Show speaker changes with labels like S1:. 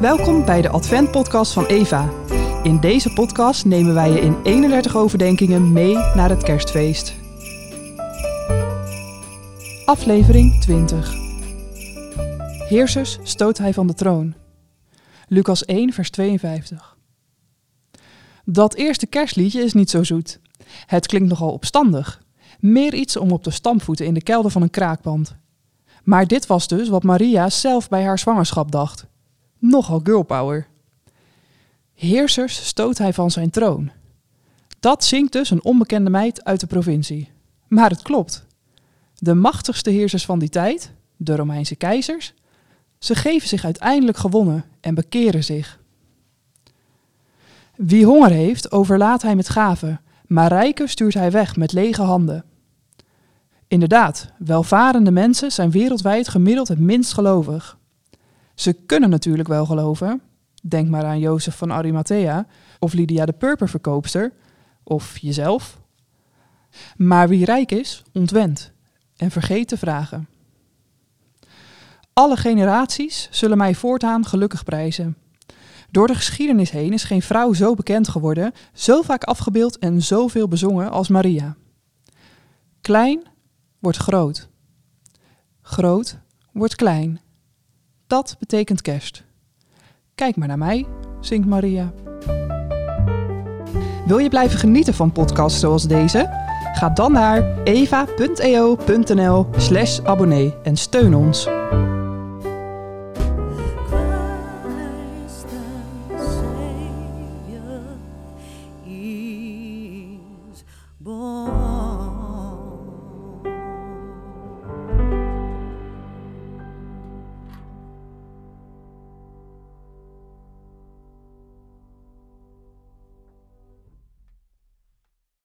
S1: Welkom bij de Advent-podcast van Eva. In deze podcast nemen wij je in 31 overdenkingen mee naar het kerstfeest. Aflevering 20. Heersers stoot hij van de troon. Lucas 1, vers 52. Dat eerste kerstliedje is niet zo zoet. Het klinkt nogal opstandig. Meer iets om op de stampvoeten in de kelder van een kraakpand. Maar dit was dus wat Maria zelf bij haar zwangerschap dacht. Nogal girlpower. Heersers stoot hij van zijn troon. Dat zingt dus een onbekende meid uit de provincie. Maar het klopt. De machtigste heersers van die tijd, de Romeinse keizers, ze geven zich uiteindelijk gewonnen en bekeren zich. Wie honger heeft, overlaat hij met gaven, maar rijken stuurt hij weg met lege handen. Inderdaad, welvarende mensen zijn wereldwijd gemiddeld het minst gelovig. Ze kunnen natuurlijk wel geloven. Denk maar aan Jozef van Arimathea of Lydia de purperverkoopster of jezelf. Maar wie rijk is, ontwent en vergeet te vragen. Alle generaties zullen mij voortaan gelukkig prijzen. Door de geschiedenis heen is geen vrouw zo bekend geworden, zo vaak afgebeeld en zoveel bezongen als Maria. Klein wordt groot. Groot wordt klein. Dat betekent kerst. Kijk maar naar mij, zingt Maria. Wil je blijven genieten van podcasts zoals deze? Ga dan naar eva.eo.nl slash abonnee en steun ons. Christ